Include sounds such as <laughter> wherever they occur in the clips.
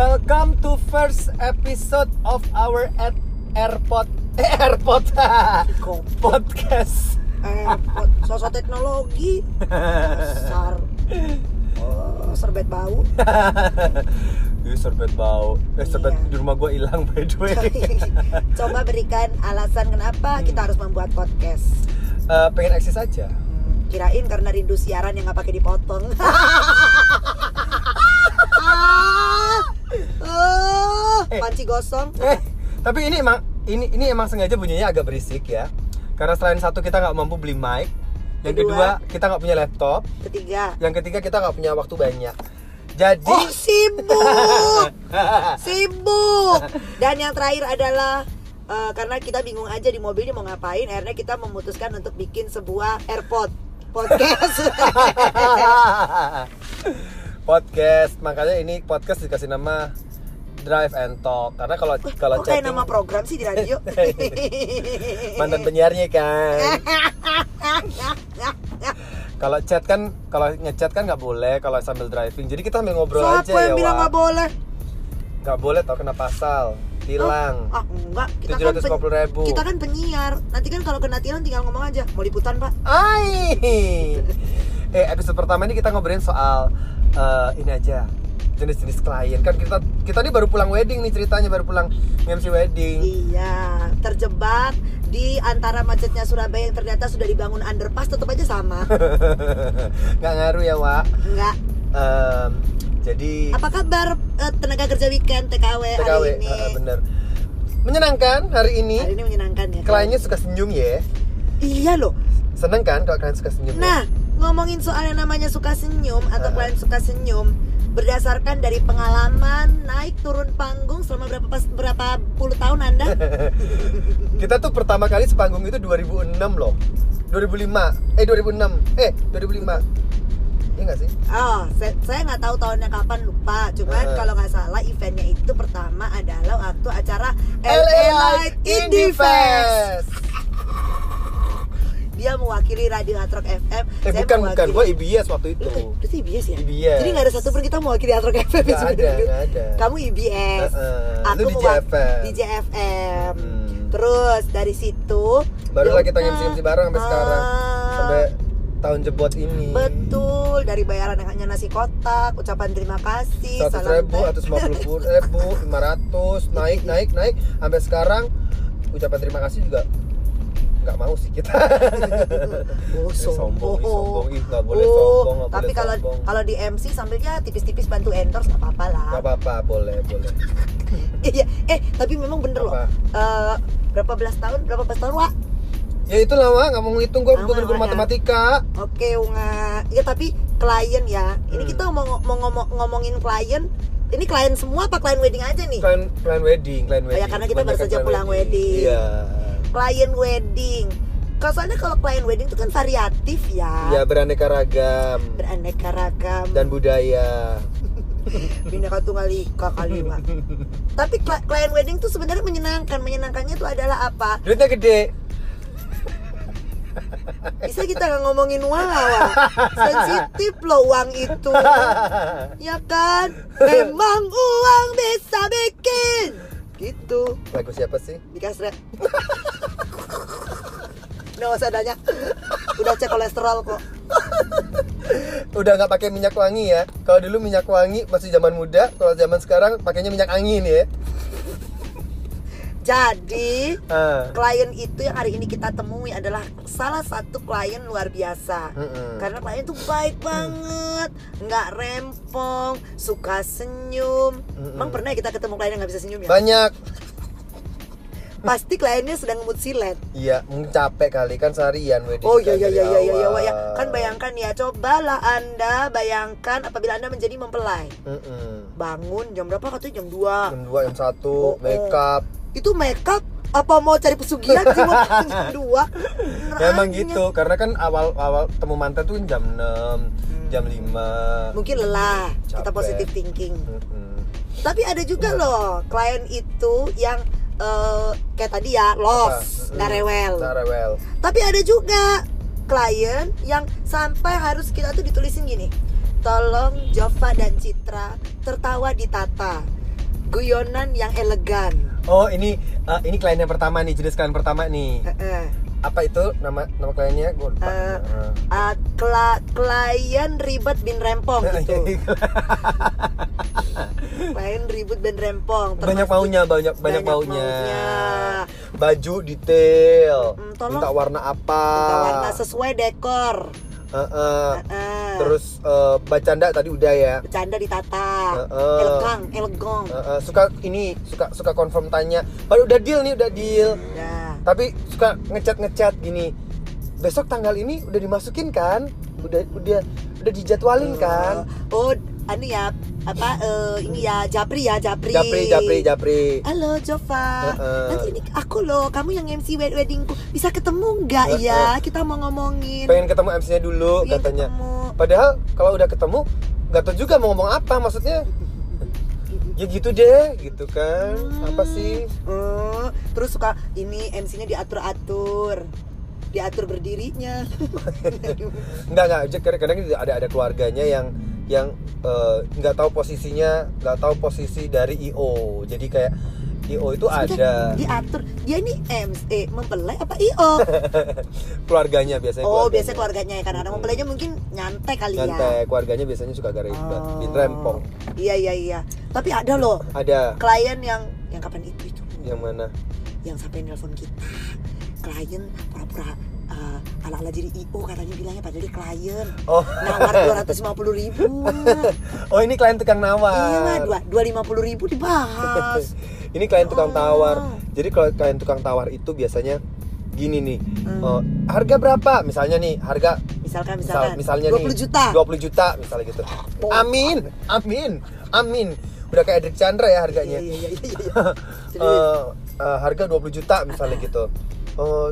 Welcome to first episode of our at airport eh, <laughs> airport podcast. Pot- sosok teknologi Dasar oh, Serbet bau <laughs> Ih, serbet bau. Eh, serbet Iya. di rumah gua hilang by the way. <laughs> Coba berikan alasan kenapa kita harus membuat podcast Eh, pengen eksis aja. Hmm, Kirain karena rindu siaran yang gak pakai dipotong Gosong Eh, tapi ini emang ini ini emang sengaja bunyinya agak berisik ya. Karena selain satu kita nggak mampu beli mic, yang kedua, Kedua. kita nggak punya laptop, Ketiga. yang ketiga kita nggak punya waktu banyak. Jadi Oh sibuk. <laughs> Sibuk. Dan yang terakhir adalah eh, Karena kita bingung aja di mobil ini mau ngapain Akhirnya kita memutuskan untuk bikin sebuah airpod. Podcast. <laughs> Podcast. Makanya ini podcast dikasih nama Drive and Talk. Karena kalau kalau kayak chatting nama program sih di radio? <laughs> Mantan penyiarnya kan. Kalau chat kan kalau ngechat kan nggak boleh kalau sambil driving. Jadi kita sambil ngobrol Siapa aja ya yang bilang Wak. nggak boleh? Nggak boleh tau kena pasal. Tilang Ah enggak. Kita kan, 750.000. kita kan penyiar. Nanti kan kalau kena tilang tinggal ngomong aja. Mau liputan pak. Ai. eh episode pertama ini kita ngobrolin soal eh, ini aja jenis-jenis klien kan kita kita ini baru pulang wedding nih ceritanya baru pulang MC wedding Iya terjebak di antara macetnya Surabaya yang ternyata sudah dibangun underpass tetap aja sama <laughs> nggak ngaruh ya Wak Enggak Em, jadi Apa kabar eh, tenaga kerja weekend TKW, TKW hari ini? eh, bener menyenangkan hari ini Hari ini menyenangkan ya. kliennya suka senyum ya Iya loh. seneng kan kalau kalian suka senyum ya? Nah, ngomongin soal yang namanya suka senyum atau Ah. klien suka senyum berdasarkan dari pengalaman naik turun panggung selama berapa pas, berapa puluh tahun Anda? <laughs> kita tuh pertama kali sepanggung itu 2006 loh 2005 eh 2006 eh 2005 Iya nggak sih? Oh, saya, saya nggak tahu tahunnya kapan lupa. Cuman Ah. kalau nggak salah eventnya itu pertama adalah waktu acara LA Light Indie Fest. Dia mewakili Radio Hard Rock FM. Eh saya bukan bukan, mewakili- gua IBS waktu itu. Lu kan berarti IBS ya? IBS. Jadi nggak ada satupun kita mewakili Hard Rock FM Nggak ada, nggak ada. Kamu IBS. Heeh. Aku Lu di JFM. Di JFM. Hmm. Terus dari situ Barulah kita. MC-MC bareng sampai sekarang. Ah, Sampai tahun jebot ini. Betul, dari bayaran yang hanya nasi kotak, ucapan terima kasih, Seratus ribu, atau lima puluh ribu, lima ratus, naik, naik, naik, sampai sekarang ucapan terima kasih juga nggak mau sih kita. <laughs> Oh, sombong, ih, sombong, ih, nggak boleh Oh, sombong, nggak Tapi boleh kalau sombong. kalau di MC sambilnya tipis-tipis bantu endorse nggak apa-apa lah. Gak apa-apa, boleh, boleh. <laughs> Iya, eh tapi memang bener loh. Apa? Eh, berapa belas tahun? Berapa belas tahun, Wak? Ya itulah Wak, nggak mau ngitung gue Wak, ya. matematika. Oke, Unga. Ya tapi klien ya. Ini Hmm. kita mau, mau ngomong, ngomongin klien. Ini klien semua apa klien wedding aja nih? Klien, klien wedding, klien wedding. ya, karena kita baru saja pulang wedding. Iya. Klien wedding. Soalnya kalau klien wedding itu kan variatif ya. Ya beraneka ragam Beraneka ragam. dan budaya. <laughs> Bineka Tunggal Ika kali Pak. Tapi kli- klien wedding tuh sebenarnya menyenangkan. Menyenangkannya itu adalah apa? Duitnya gede. Bisa kita nggak ngomongin uang awal. Sensitif loh uang itu. Ya kan? Memang uang bisa bikin. Gitu. Lagu siapa sih? Rap. Nggak usah nanya. Udah cek kolesterol kok. Udah nggak pakai minyak wangi ya. Kalau dulu minyak wangi masih zaman muda, kalau zaman sekarang pakainya minyak angin ya. Jadi Ah. klien itu yang hari ini kita temui adalah salah satu klien luar biasa. Mm-mm. Karena klien itu baik banget, nggak rempong, suka senyum. Mm-mm. Emang pernah ya kita ketemu klien yang nggak bisa senyum ya? Banyak. Pasti kliennya sedang mood silet. Iya, mungkin capek kali kan seharian wedding. Oh iya kan iya iya iya iya, iya, awal. ya. Kan bayangkan ya, cobalah Anda bayangkan apabila Anda menjadi mempelai. Mm-mm. Bangun jam berapa katanya jam 2. Jam dua, jam satu, Oh, oh. make up. Itu makeup apa mau cari pesugihan sih mau jam <laughs> 2? Ya, emang gitu, karena kan awal-awal temu mantan tuh jam 6, jam 5. Mungkin lelah, kita Capek. positive thinking. Mm-mm. Tapi ada juga loh klien itu yang eh, kayak tadi ya los, Mm-mm. nggak rewel. Nggak rewel. Tapi ada juga klien yang sampai harus kita tuh ditulisin gini. Tolong Jova dan Citra tertawa di tata. guyonan yang elegan. Oh ini eh, ini klien yang pertama nih jenis klien pertama nih. Eh, eh. Apa itu nama nama kliennya? Gue lupa. Eh, Heeh. ah, kla- klien ribet bin rempong gitu. <laughs> klien ribet bin rempong. banyak maunya banyak banyak, Banyak maunya. maunya. Baju detail. Mm, tolong. Minta warna apa? Minta warna sesuai dekor. Heeh. Heeh. Terus eh, bacanda tadi udah ya. bercanda ditata. Heeh. Elegang, elegang. Heeh, suka ini suka suka confirm tanya. Baru udah deal nih udah deal. Nah, Tapi suka ngechat ngechat gini. Besok tanggal ini udah dimasukin kan? Udah udah udah dijadwalin kan? Oh, anu ya, apa eh, ini ya Japri ya, Japri. Japri Japri Japri. Halo Jova, Heeh. nanti ini aku loh, kamu yang MC wed- weddingku bisa ketemu nggak Heeh. ya? Kita mau ngomongin. Pengen ketemu MC-nya dulu Pengen katanya. ketemu. Padahal kalau udah ketemu nggak tahu juga mau ngomong apa maksudnya. Ya gitu deh, gitu kan. Apa sih? Oh, terus suka ini MC-nya diatur-atur, diatur berdirinya. <laughs> Enggak enggak, Jack, kadang-kadang ada ada keluarganya yang yang eh, nggak tahu posisinya, nggak tahu posisi dari IO. Jadi kayak IO itu ada Sebentar, diatur. Dia ini MC mempelai apa IO? <laughs> keluarganya biasanya. Oh, biasa keluarganya ya karena Mm-mm. mempelainya mungkin nyantai kali ya. Nyantai, keluarganya biasanya suka ribet, Oh. bin rempong. Iya iya iya. Tapi ada loh Ada klien yang yang kapan itu itu yang mana? yang sampai nelpon kita klien pura-pura uh, ala-ala jadi IO katanya bilangnya padahal dia klien Oh. nawar dua ratus lima puluh ribu <laughs> Oh, ini klien tukang nawar. iya dua dua lima puluh ribu dibahas <laughs> ini klien tukang Oh. tawar. Jadi kalau klien tukang tawar itu biasanya gini nih. Hmm. eh, harga berapa? Misalnya nih, harga misalkan misal, misalkan misalnya 20 nih juta 20 juta misalnya gitu. Oh. Amin. Amin. Amin. Udah kayak Edric Chandra ya harganya. iya iya iya iya. <laughs> Eh, eh, harga 20 juta misalnya gitu. Eh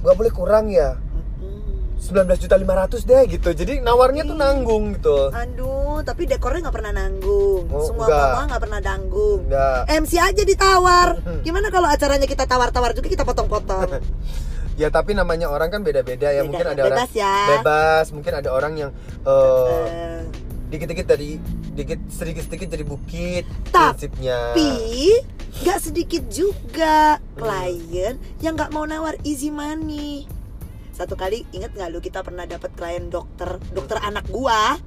nggak boleh kurang ya. Mm-mm. 19 juta 500 deh gitu. Jadi nawarnya tuh nanggung gitu. aduh tapi dekornya nggak pernah nanggung Oh, semua mama nggak pernah nanggung Enggak. MC aja ditawar gimana kalau acaranya kita tawar-tawar juga kita potong-potong <laughs> Ya tapi namanya orang kan beda-beda ya. Beda. Mungkin ada Bebas orang ya. bebas, mungkin ada orang yang Eh, dikit-dikit dari dikit sedikit-sedikit jadi bukit Tapi- prinsipnya. tapi nggak sedikit juga klien yang nggak mau nawar easy money. Satu kali inget nggak lu kita pernah dapat klien dokter dokter anak gua?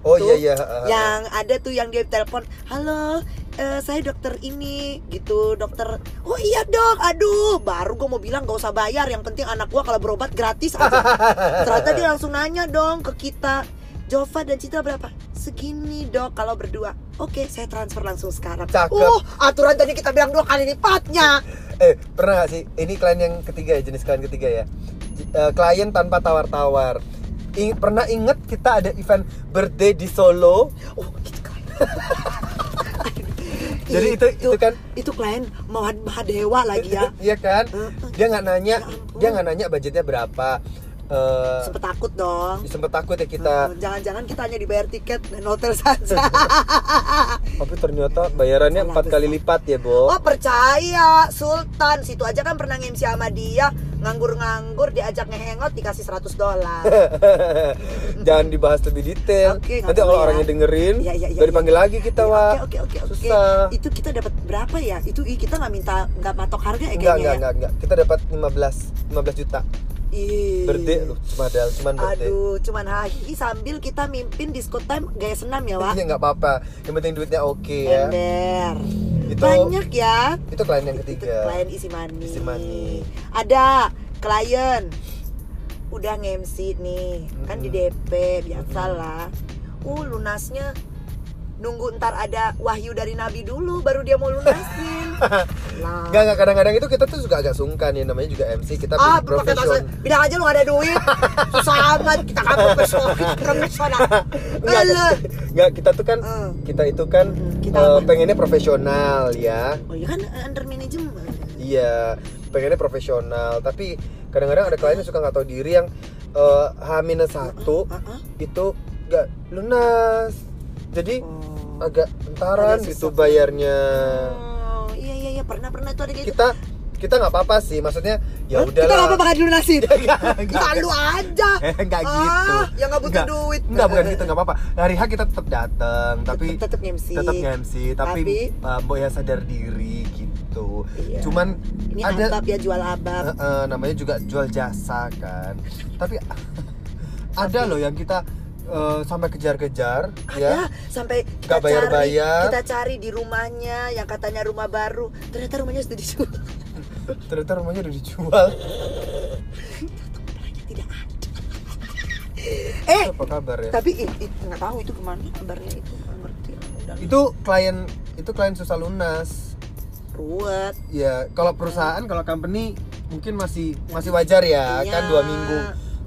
Oh tuh, iya iya. yang ada tuh yang dia telepon halo eh, saya dokter ini gitu dokter oh iya dok aduh. Baru gua mau bilang gak usah bayar yang penting anak gua kalau berobat gratis aja. <laughs> Ternyata dia langsung nanya dong ke kita Jova dan Citra berapa? Segini dok kalau berdua Oke saya transfer langsung sekarang Cakep. Uh aturan tadi kita bilang dua kali lipatnya <laughs> Eh pernah gak sih? Ini klien yang ketiga ya jenis klien ketiga ya. Eh, klien tanpa tawar-tawar. Ing- pernah inget kita ada event birthday di Solo. Oh gitu kan <laughs> <laughs> Jadi itu itu kan Itu klien Mahadewa lagi ya Iya kan? Dia nggak nanya, Ya dia nggak nanya budgetnya berapa. Eh, Sempet takut dong sempet takut ya kita. Oh, Jangan-jangan kita hanya dibayar tiket dan hotel saja <laughs> Tapi ternyata bayarannya empat kali lipat ya, Bo. Oh percaya Sultan Situ aja kan pernah nge-MC sama dia Nganggur-nganggur diajak ngehangout dikasih 100 dolar <laughs> Jangan dibahas lebih detail. Nggak Nanti kalau ya. orangnya dengerin, Iya, iya, iya, nggak dipanggil lagi kita. Oke oke oke oke. Susah. Itu kita dapat berapa ya? Itu kita nggak minta nggak matok harga ya Enggak, kayaknya enggak, ya? enggak, enggak. Kita dapat 15 15 juta. Ih. Loh, cuma ada cuman birthday. Aduh, cuman hahi sambil kita mimpin disco time gaya senam ya, Wak. Iya nggak apa-apa. Yang penting duitnya oke ya. Ember. Itu- Banyak ya. Itu klien yang Itu ketiga. klien isi money. Isi money. Ada klien udah nge-MC nih, kan di. DP biasalah. Uh, lunasnya nunggu ntar ada wahyu dari nabi dulu baru dia mau lunasin. <laughs> Enggak, enggak kadang-kadang itu kita tuh juga agak sungkan ya namanya juga MC kita Ah, profesional. bilang aja lu gak ada duit. <laughs> Susah amat kita kan profesional, Alah. enggak, kita tuh kan Eh. kita itu kan kita apa? pengennya profesional ya. Oh iya kan under manajemen. Iya, pengennya profesional. Tapi kadang-kadang ada klien yang suka nggak tahu diri yang eh H satu Heeh. itu nggak lunas. Jadi Oh. Agak entaran Agak gitu bayarnya. Oh, iya iya iya pernah pernah itu ada kayak gitu. Kita kita nggak apa-apa sih maksudnya ya udah Kita nggak apa-apa kan lunasin. Enggak, Ya lu aja. <laughs> Eh, enggak Ah, gitu. yang nggak butuh Enggak. duit. Enggak, bukan gitu, enggak apa-apa. Hari H kita tetap datang, tapi tetep nge-MC. Tetap nge-MC, tapi, Tapi- uh, ya sadar diri gitu. Iya. Cuman Ini ada abab ya jual abab. Eh, namanya juga jual jasa kan. Tapi <laughs> ada loh yang kita eh, sampai kejar-kejar ya. sampai kita Nggak bayar-bayar. cari, kita cari di rumahnya yang katanya rumah baru, ternyata rumahnya sudah dijual. <laughs> Ternyata rumahnya udah dijual. Tidak ada. Eh, Apa kabar ya? tapi nggak tahu itu ke mana kabarnya itu ngerti. Itu klien itu klien susah lunas. ruwet. Ya, kalau perusahaan, kalau company mungkin masih masih wajar ya, Iya. kan dua minggu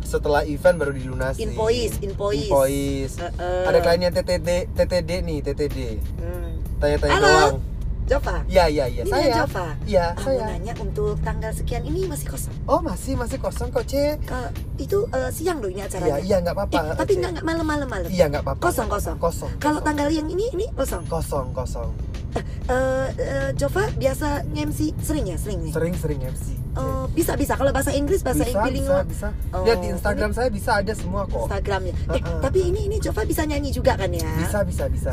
setelah event baru dilunasi. Invoice, invoice. Invoice. Heeh. Ada kliennya TTD, TTD nih, TTD. Hmm. Tanya-tanya Halo? doang. Jova. Iya, iya, iya. Ini Saya. Jova. Iya, Ah, mau saya. nanya untuk tanggal sekian ini masih kosong. Oh, masih masih kosong kok, Ce. Ke, itu eh, siang loh ini Iya, acaranya. iya nggak apa-apa. Eh, tapi nggak malam-malam malam. Iya, nggak apa-apa. Kosong kosong. Kosong. Kalau tanggal yang ini ini kosong. kosong, kosong. Eh, eh, Jova biasa nge-MC sering ya sering nih. Sering-sering MC. Oh, bisa bisa kalau bahasa Inggris bahasa bisa, Inggris bisa, bisa. Oh, Lihat di Instagram saya bisa ada semua kok. Instagramnya. Eh, Uh-uh. tapi ini ini Jova bisa nyanyi juga kan ya? Bisa, bisa, bisa.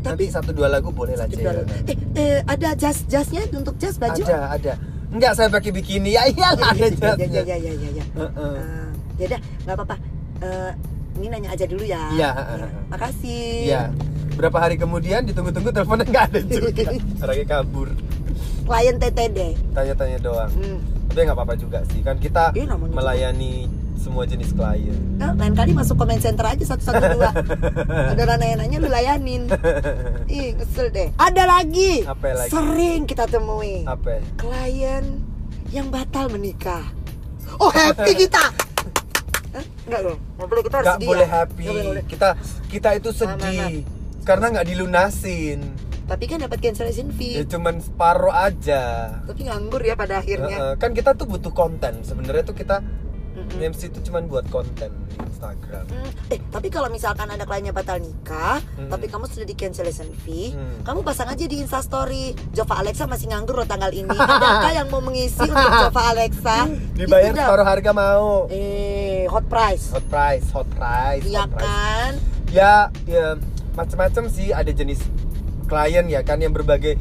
Tapi- Nanti satu dua lagu boleh lah. Eh, eh, ada jas jasnya untuk jas baju? Ada, ada. Enggak, saya pakai bikini. Ya iyalah ada <laughs> Ya ya jasnya. ya ya ya. ya. Heeh. Eh, ya udah nggak apa-apa. Eh, ini nanya aja dulu ya. Iya, Ya, heeh. Makasih. Iya. Berapa hari kemudian ditunggu-tunggu teleponnya nggak ada juga. <laughs> Orangnya kabur. Klien TTD. Tanya-tanya doang. Hmm. Tapi nggak apa-apa juga sih. Kan kita Iya, namanya juga. melayani semua jenis klien. Nah, lain kali masuk komen center aja satu satu dua. <laughs> Ada orang nanya-nanya lu layanin. <laughs> Ih, kesel deh. Ada lagi. Apa lagi? Sering kita temui. Apa? Klien yang batal menikah. Oh, happy kita. Hah? Enggak loh. Nggak boleh kita harus Nggak sedih boleh ya? happy. Nggak boleh, boleh. Kita kita itu sedih karena nggak dilunasin. Tapi kan dapat cancellation Ya fee. cuman separuh aja. Tapi nganggur ya pada akhirnya. Heeh, kan kita tuh butuh konten. Sebenarnya tuh kita Mm-mm. MC itu cuman buat konten di Instagram. Hmm, Eh, tapi kalau misalkan ada kliennya batal nikah, Hmm. tapi kamu sudah di cancellation fee, Hmm. kamu pasang aja di Instastory. Jova Alexa masih nganggur loh tanggal ini. Adakah yang mau mengisi untuk <laughs> Jova Alexa? Dibayar Itu dah. separuh harga mau. Eh, hot price. Hot price, hot price, Iya kan? Ya, ya macam-macam sih ada jenis klien ya kan yang berbagai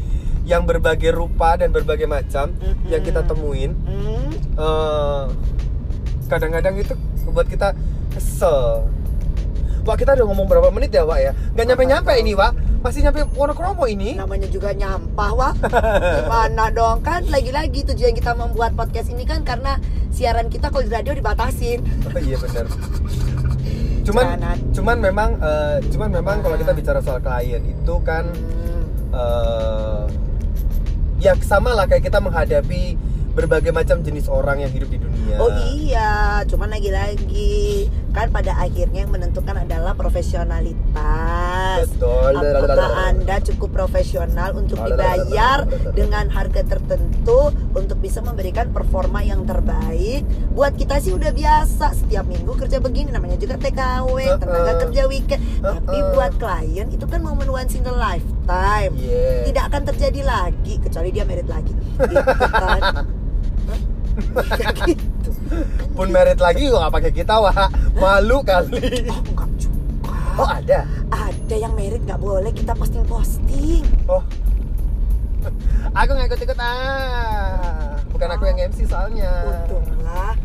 yang berbagai rupa dan berbagai macam Mm-mm. yang kita temuin. Hmm. Eh, kadang-kadang itu membuat kita kesel. Wah kita udah ngomong berapa menit ya Wak ya? Gak nyampe-nyampe ini Wak Masih nyampe Wonokromo ini Namanya juga nyampah, wah. Gimana dong kan? Lagi-lagi tujuan kita membuat podcast ini kan karena siaran kita kalau di radio dibatasin. Oh iya benar. Cuman cuman memang eh, cuman memang kalau kita bicara soal klien itu kan Hmm. eh ya sama lah kayak kita menghadapi berbagai macam jenis orang yang hidup di dunia. Oh iya, cuman lagi-lagi kan pada akhirnya yang menentukan adalah profesionalitas. Betul. Apakah Anda cukup profesional untuk dibayar dengan harga tertentu untuk bisa memberikan performa yang terbaik? Buat kita sih udah biasa setiap minggu kerja begini namanya juga TKW, tenaga kerja weekend. Tapi buat klien itu kan momen once in a lifetime. Tidak akan terjadi lagi kecuali dia merit lagi. Gitu kan. <laughs> Gitu. Pun merit lagi gua nggak pakai kita Wak. Malu kali. Oh, enggak juga. Oh ada. Ada yang merit nggak boleh kita posting-posting. Oh. Aku nggak ikut-ikut ah. Bukan aku yang MC soalnya. Untunglah.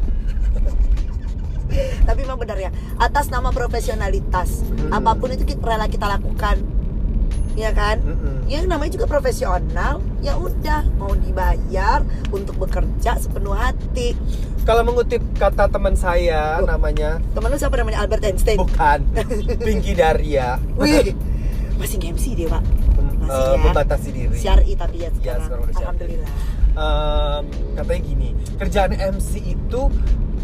Tapi memang benar ya, atas nama profesionalitas, Mm-mm. apa pun itu kita rela kita lakukan. Ya kan? Mm-mm. Ya namanya juga profesional, ya udah mau dibayar untuk bekerja sepenuh hati. Kalau mengutip kata teman saya Oh. namanya Temen lu siapa namanya Albert Einstein? bukan <laughs> Pinky Daria. Wih, masih nge-MC dia, Pak. Masih Eh, ya. membatasi diri. Syari tapi ya sekarang. sekarang udah syari. Alhamdulillah. Em, katanya gini, kerjaan MC itu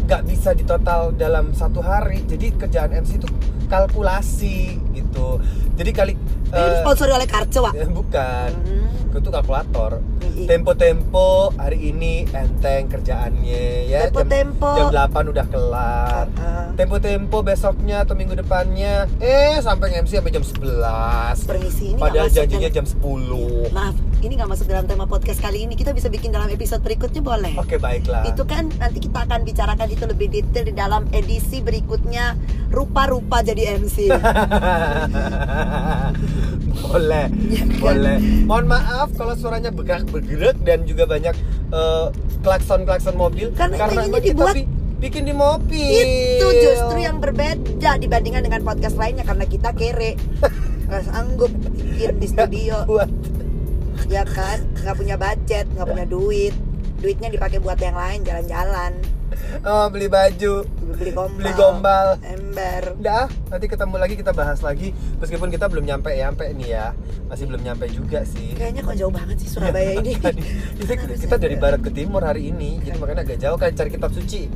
nggak bisa ditotal dalam satu hari. Jadi kerjaan MC itu kalkulasi gitu. Jadi kali Eh, sponsori oleh Karce, Wak. ya, bukan. Hmm. Gue tuh kalkulator. Tempo-tempo hari ini enteng kerjaannya ya. Jam- Tempo-tempo. Jam, 8 udah kelar. Ah. Tempo-tempo besoknya atau minggu depannya eh sampai MC sampai jam 11. Permisi ini Padahal janjinya jam 10. Maaf, ini nggak masuk dalam tema podcast kali ini. Kita bisa bikin dalam episode berikutnya boleh. Oke, baiklah. Itu kan nanti kita akan bicarakan itu lebih detail di dalam edisi berikutnya rupa-rupa jadi MC. <laughs> boleh, Iya kan? boleh. Mohon maaf kalau suaranya begak bergerak dan juga banyak eh, klakson-klakson mobil Karena ini emang kita dibuat- bi- bikin di mobil. itu justru yang berbeda dibandingkan dengan podcast lainnya karena kita kere <laughs> nggak sanggup bikin di studio buat ya kan nggak punya budget nggak punya duit duitnya dipakai buat yang lain jalan-jalan oh, beli baju, beli gombal beli gombal. ember Udah, nanti ketemu lagi kita bahas lagi. Meskipun kita belum nyampe nyampe nih ya, masih belum nyampe juga sih. kayaknya kok jauh banget sih Surabaya ini <laughs> kita, kita dari barat ke timur hari ini, jadi makanya agak jauh kan cari kitab suci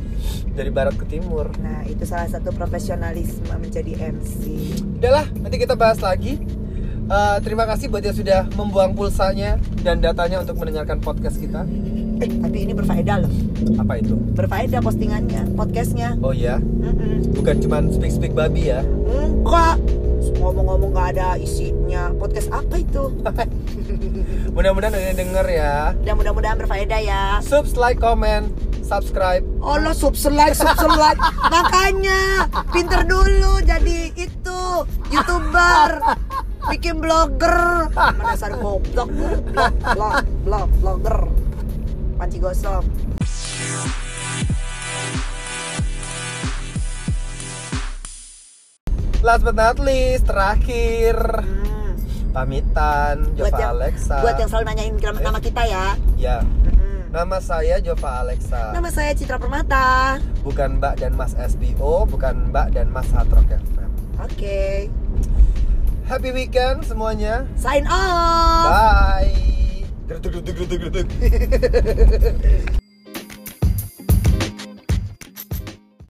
dari barat ke timur. nah itu salah satu profesionalisme menjadi MC Udahlah, nanti kita bahas lagi. Eh, terima kasih buat yang sudah membuang pulsanya dan datanya untuk mendengarkan podcast kita. eh tapi ini berfaedah loh Apa itu? berfaedah postingannya podcastnya Oh ya, Mm-mm. bukan cuman speak speak babi ya. enggak ngomong-ngomong nggak ada isinya podcast apa itu <laughs> Mudah-mudahan ada yang denger ya. dan mudah-mudahan berfaedah ya Subs, like, comment, subscribe. Allah subscribe subscribe <laughs> makanya pinter dulu jadi itu youtuber bikin blogger. Dasar goblok blog blog blog blogger. Panci gosong. Last but not least, terakhir. Hmm. pamitan buat Jova yang Alexa. buat yang selalu nanyain nama- nama kita ya. Ya, nama saya Jova Alexa. nama saya Citra Permata. Bukan Mbak dan Mas SBO, bukan Mbak dan Mas Hatrok FM. oke Happy weekend semuanya. sign off Bye. <laughs>